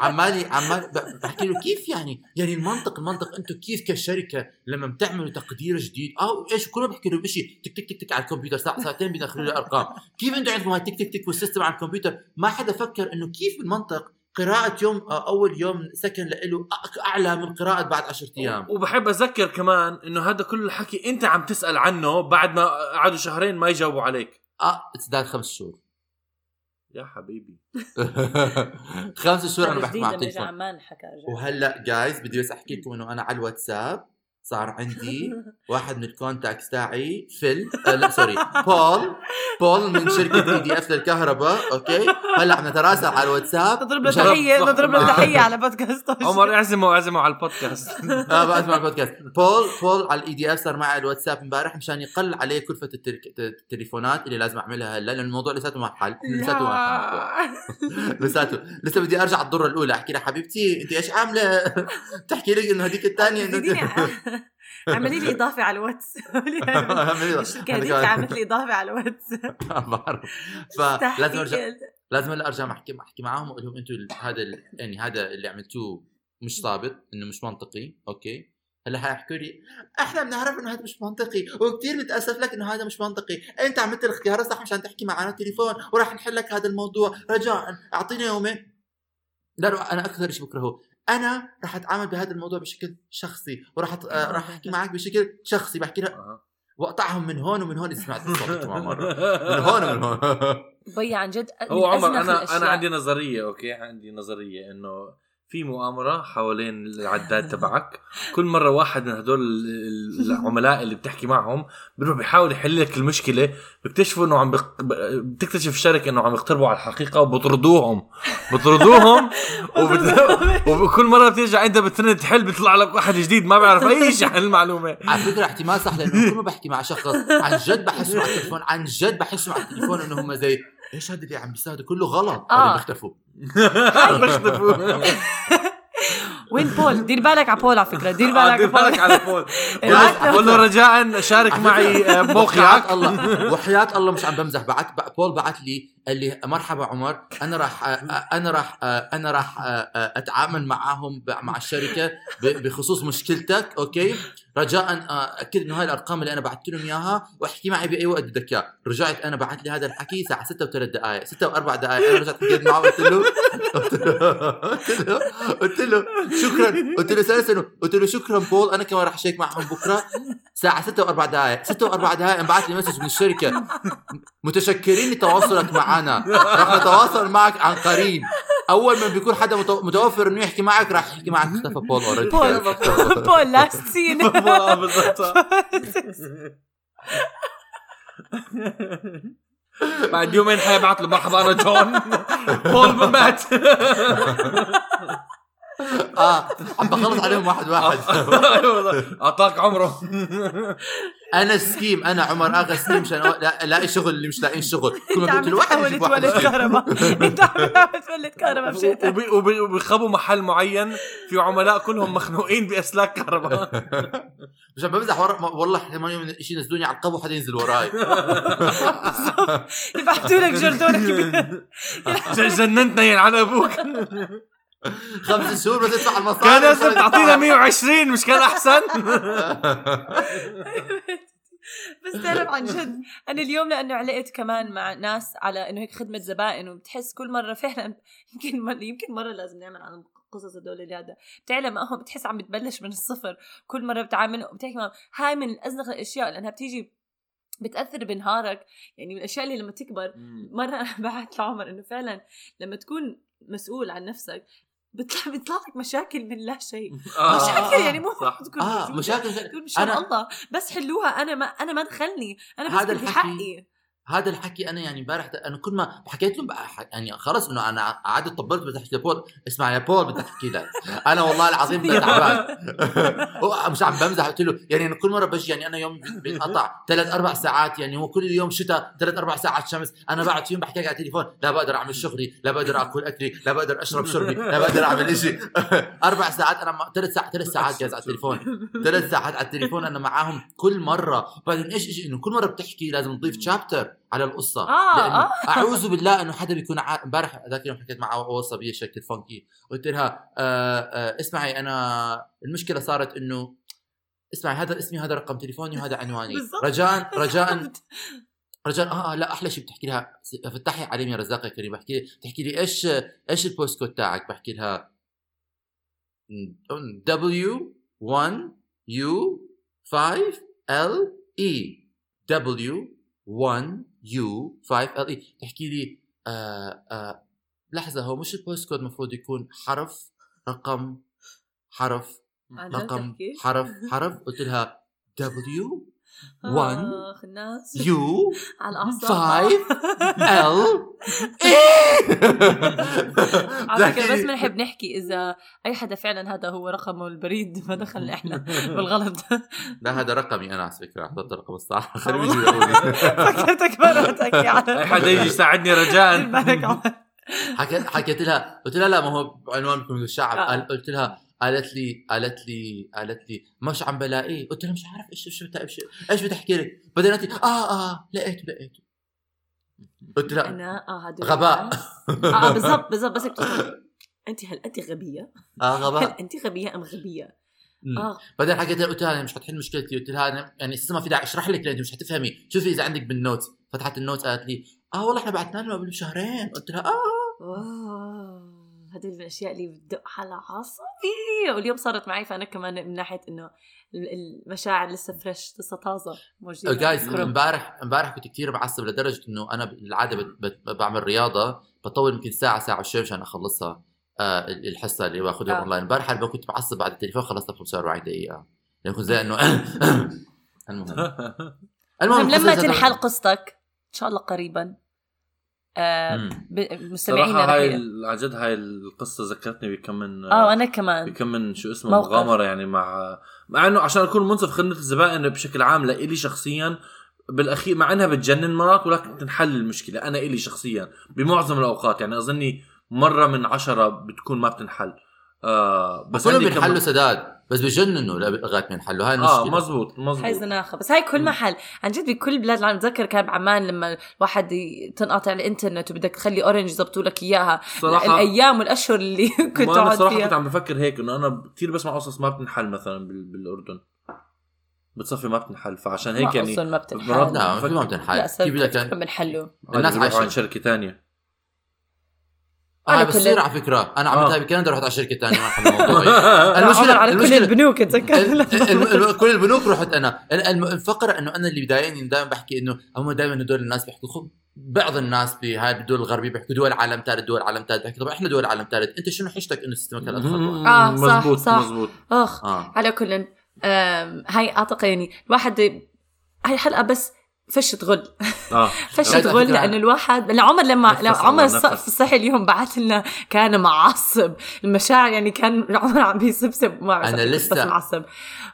عمالي عمال بحكي له كيف يعني؟ يعني المنطق المنطق أنتم كيف كشركة لما بتعملوا تقدير جديد؟ أو إيش كله بحكي له بشيء تك تك تك تك على الكمبيوتر. ساعه ساعتين بيدخلوا لي أرقام. كيف أنتم عندكم هاي تك تك تك والسيستم على الكمبيوتر؟ ما حدا فكر إنه كيف المنطق قراءة يوم أول يوم سكن له أعلى من قراءة بعد 10 أيام. وبحب أذكر كمان إنه هذا كل الحكي أنت عم تسأل عنه بعد ما قعدوا شهرين ما يجاوبوا عليك. آه ازداد خمس شهور. يا حبيبي. خمس شهور أنا بحكي مع التليفون. وهلأ جايز بدي بس احكي لكم إنه أنا على الواتساب صار عندي واحد من ال contacts تاعي فيل آه لا sorry. بول. بول من شركة EDF للكهرباء أوكي؟ هلأ عم نتراسل على الواتساب. نضرب له صح. نضرب له تحية على بودكاست. عمر اعزمه اعزمه على البودكاست. آه بسمع البودكاست. بول بول على ال EDF صار معي على الواتساب امبارح مشان يقل عليه كلفة التليفونات اللي لازم أعملها هلأ لأن الموضوع لساته ما حل. لساته ما حل. لساته. لسه بدي أرجع الضره الأولى. أحكي لها حبيبتي أنت إيش عاملة؟ تحكي لي إنه هذيك الثانية. اعملي لي اضافة على الواتس. الشركة هذيك عملت لي. إضافة على الواتس. بعرف. فلازم ارجع لازم هلا أرجع احكي أحكي معاهم وأقول لهم أنتم هذا يعني هذا اللي عملتوه مش ثابت إنه مش منطقي أوكي؟ هلا حيحكوا لي إحنا بنعرف إنه هذا مش منطقي وكثير متاسف لك إنه هذا مش منطقي أنت عملت الاختيار الصح مشان تحكي معنا تليفون وراح نحل لك هذا الموضوع. رجاء اعطينا يومين. لا، أنا أكثر شيء بكرهه أنا راح أتعامل بهذا الموضوع بشكل شخصي وراح أت- آه، راح أحكي معك بشكل شخصي بحكي لها آه. وأقطعهم من هون ومن هون. سمعت الصوت كمان مرة. من هون ومن هون. بي عن جد هو عمر أنا الأشياء. أنا عندي نظرية أوكي؟ عندي نظرية إنه في مؤامرة حوالين العداد تبعك. كل مرة واحد من هدول ال- العملاء اللي بتحكي معهم بيروح بيحاول يحل لك المشكلة بيكتشفوا إنه عم بق... بتكتشف الشركة إنه عم يقتربوا على الحقيقة وبطردوهم. بطردوهم. وبت... وكل مرة بترجع انت بترن تحل بيطلع لك واحد جديد ما بيعرف أي شيء عن المعلومة. على فكرة احتمال صح لأنه كل ما بحكي مع شخص. عن جد بحسوا على التليفون. عن جد بحسوا على التليفون إنه هم زي إيش هذا اللي عم بيساعدوا كله غلط. آه. بيختفوا. بيختفوا. وين بول؟ دير بالك على بول على فكرة. دير آه، بالك دير على بالك بول. على ابعت قول له رجاء شارك معي آه، وحياة موقعك الله وحياة الله مش عم بمزح. بعت بول بعت لي قال لي مرحبا عمر أنا راح أنا راح أنا راح أتعامل معاهم مع الشركة بخصوص مشكلتك أوكي؟ رجاء أكد إنه هاي الأرقام اللي أنا بعثت لهم إياها وأحكي معي بأي وقت بدك اياه رجعت أنا بعت لي هذا الحكي الساعة 6 و3 دقائق 6 و4 دقائق أنا رجعت حكيت معه قلت له قلت له قلت له شكرا. قلت له سنة قلت له شكرا بول أنا كمان راح أ check معهم بكرة. الساعة 6 و4 دقائق 6 و4 دقائق انبعث لي message من الشركة. متشكرين لتواصلك معنا. رح نتواصل معك عن قريب. أول ما بيكون حدا متو- متوفر إنه يحكي معك راح يحكي معك اختفى بول اوريدي بول بول لاست سين آه، بالضبط. بعد يومين حيبعت له أنا جون. بول مات. آه عم بخلص عليهم واحد واحد. أعطاك عمره. أنا سكيم أنا عمر اغا سكيم عشان أ- لا- الاقي شغل اللي مش لاقيين شغل. كل ما قلت له واحد تحاول يجيب واحد تولد. كهرباء. انت عم تولد كهرباء وبي- وبيخبوا محل معين في عملاء كلهم مخنوقين بأسلاك كهرباء. مش عم بمزح والله ثمان يوم شيء ينزلوني على القبو حدا ينزل وراي. يبعثوا لك جردونه كبير جننتنا يا على أبوك. خمس شهور بس تدفع المصاري كان لازم تعطينا 120 مش كان أحسن؟ بس تعرف عن جد أنا اليوم لأنه علقت كمان مع ناس على إنه هيك خدمة زبائن وبتحس كل مرة فعلا يمكن مره يمكن مرة لازم نعمل عن قصص هدول اللي هذا. بتعلم معهم بتحس عم بتبلش من الصفر كل مرة بتعامل بتحكي معهم. هاي من ازنخ الأشياء لأنها بتيجي بتأثر بنهارك يعني من الأشياء اللي لما تكبر مرة أنا بعت لعمر إنه فعلا لما تكون مسؤول عن نفسك بيطلع بيطلع لك مشاكل من لا شيء آه. مشاكل يعني مو صح. تكون موجودة. مشاكل تقول مشان أنا- الله بس حلوها أنا ما أنا ما دخلني أنا بس هذا بدي حقي هذا الحكي أنا يعني امبارح أنا كل ما حكيت لهم يعني خلص إنه أنا قعدت طبلت بدي احكي لبول اسمع يا بول بدي احكي لك. أنا والله العظيم تعبان. مش عم بمزح قلت له يعني أنا كل مرة بجي يعني أنا يوم بينقطع ثلاث أربع ساعات يعني هو كل يوم شتاء ثلاث أربع ساعات شمس. أنا بعد فيهم بحكي على التليفون لا بقدر أعمل شغلي لا بقدر آكل أكلي لا بقدر أشرب شربي لا بقدر أعمل شيء أربع ساعات أنا ثلاث ساعات ثلاث ساعات جالس على التليفون. ثلاث ساعات على التليفون أنا معاهم كل مرة. بعدين إيش إيش إنه كل مرة بتحكي لازم تضيف شابتر على القصة. آه، لأنه آه. أعوذ بالله إنه حدا بيكون امبارح ذاك اليوم حكيت مع اول صبيه شكل فانكي قلت لها آه آه اسمعي أنا المشكلة صارت إنه اسمعي هذا اسمي هذا رقم تليفوني وهذا عنواني. رجاء رجاء رجاء آه لا أحلى شيء بتحكي لها فتحي عليم يا رزاق يا كريم بحكي بتحكي لي إيش إيش ال post code تاعك؟ بحكي لها W 1 U 5 L E. W 1 U 5 L E تحكي لي آه آه لحظة هو مش ال post code المفروض يكون حرف رقم حرف رقم؟ حرف حرف قلت لها W 1 اخ الناس U على الأعصاب. 5 L على فكرة بس بنحب نحكي إذا أي حدا فعلا هذا هو رقمه البريد ما دخلنا إحنا بالغلط. لا هذا رقمي أنا على فكرة احطيت الرقم الصح. يقولوا لي فكرتك مرة تحكي أي حدا يجي يساعدني رجاء. حكيت حكيت لها قلت لها لا ما هو عنوانكم الشعب. آه. قلت لها قالت لي قالت لي قالت لي مش عم بلاقيه. قلت لها مش عارف إيش بت- إيش إيش بتحكي لك؟ بعدين قالت لي آه آه لقيته لقيته. قلت لها أنا آه هدول غباء. الناس- آه آه، بالضبط بالضبط بس انت هل انت غبية؟ آه هل غباء انت غبية أم غبية؟ آه. بعدين حكيت لها قلت لها أنا مش حتحل مشكلتي. قلت لها أنا يعني لسه ما في داعي أشرح لك لانك مش حتفهمي شوفي إذا عندك بالنوت. فتحت ال note قالت لي آه والله إحنا بعتنا له قبل بشهرين. قلت لها آه. wow. هدول الأشياء اللي بتدق على عصبي واليوم صارت معي فأنا كمان من ناحية إنه ال- المشاعر لسه fresh لسه طازة موجودة. جايز كرم. امبارح امبارح كنت كثير معصب لدرجة إنه أنا بالعاده بعمل رياضة بطول يمكن ساعة ساعة وشوي مشان أخلصها آه الحصة اللي باخذها آه. اونلاين امبارح كنت معصب بعد التليفون خلصتها ب 45 دقيقة. يعني كنت زي إنه المهم. المهم لما تنحل قصتك إن شاء الله قريبا. مستمعينا صراحة هاي عن جد هاي القصة ذكرتني بكم من آه أنا كمان. بكم من شو اسمه موقف. مغامرة يعني مع مع إنه عشان أكون منصف خدمه الزبائن بشكل عام لإلي شخصيا بالأخير مع إنها بتجنن مرات ولكن تنحل المشكلة. أنا إلي شخصيا بمعظم الأوقات يعني أظني مرة من عشرة بتكون ما بتنحل. آه بس كلهم بينحلوا سداد بس بجننوا لغايه ما ينحلوا هاي آه المشكلة مزبوط. هاي مزبوط زناخة. بس هاي كل محل. عن جد بكل بلاد العالم. بتذكر كان بعمان لما الواحد تنقطع الإنترنت وبدك تخلي Orange يظبطوا لك إياها. صراحة- الأيام والأشهر اللي كنت ما أنا تقعد صراحة كنت عم بفكر هيك إنه أنا كثير بسمع قصص ما بتنحل مثلا بال- بالأردن. بتصفي ما بتنحل. فعشان هيك ما يعني ما بتنحل. لا ما بتنحل. كيف بدك كيف بنحله الناس عايشين. شركة ثانية هاي على بتصير كل- على فكرة. أنا آه. عملتها بكندا رحت على شركة ثانية ما حل الموضوع. المشكلة على كل المشكلة- البنوك أتذكر. كل البنوك رحت أنا. الفقرة إنه أنا اللي بضايقني دائما بحكي إنه هم دائما هدول الناس بيحكوا. خب بعض الناس بهاي الدول الغربية بيحكوا دول عالم ثالث دول عالم ثالث بحكي طب إحنا دول عالم ثالث أنت شنو حشتك إنه system ك هلا آه، صح، مزبوط صح. مزبوط أخ آه. على كل هاي أعتقد يعني الواحد هاي الحلقة بس فشت غل. آه. فشت على غل فكرة- لأنه الواحد لأن عمر لما عمر في الصحي اليوم بعث لنا كان معصب. المشاعر يعني كان عمر عم بيسبسب ما بس لسه- معصب.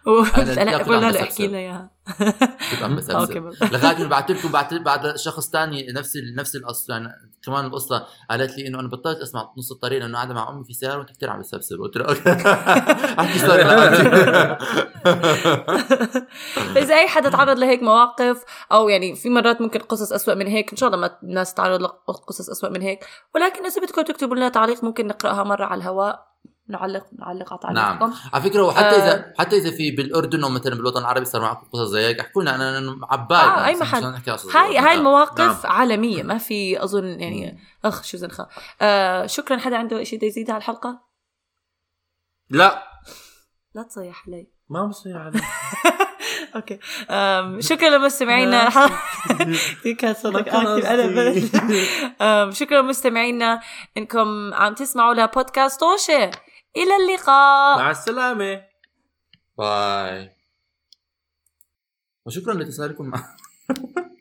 أنا له بسبسب. احكي لنا إياها. لغاية ما بعثت لكم بعد بعد شخص تاني نفس ال... نفس القصة يعني كمان القصة قالت لي إنه أنا بطلت أسمع نص الطريق لأنه قاعدة مع أمي في سيارة وأنت كثير عم بتسبسب قلت له okay. احكي sorry فاذا أي حدا تعرض لهيك مواقف أو يعني في مرات ممكن قصص أسوأ من هيك إن شاء الله ما الناس تتعرض لقصص أسوأ من هيك. ولكن إذا بدكم تكتبوا لنا تعليق ممكن نقرأها مرة على الهواء. نعلق نعلق على نعم. على فكرة وحتى آه. اذا حتى إذا في بالأردن أو مثلا بالوطن العربي صار معكم قصص زي هيك احكوا لنا أنا أنا عبالي آه، بس محل. مشان نحكي قصص هاي هاي هيك. المواقف نعم. عالمية ما في أظن يعني أخ شو زنخة. آه شكرا حدا عنده شيء بده يزيد على الحلقة؟ لا. لا تصيح علي. ما بصير عليك okay. شكرا لمستمعينا. كان أنا آم، شكرا لمستمعينا. إنكم عم تسمعوا لبودكاست طوشة. إلى اللقاء. مع السلامة. bye. وشكرا لاتصالكم معنا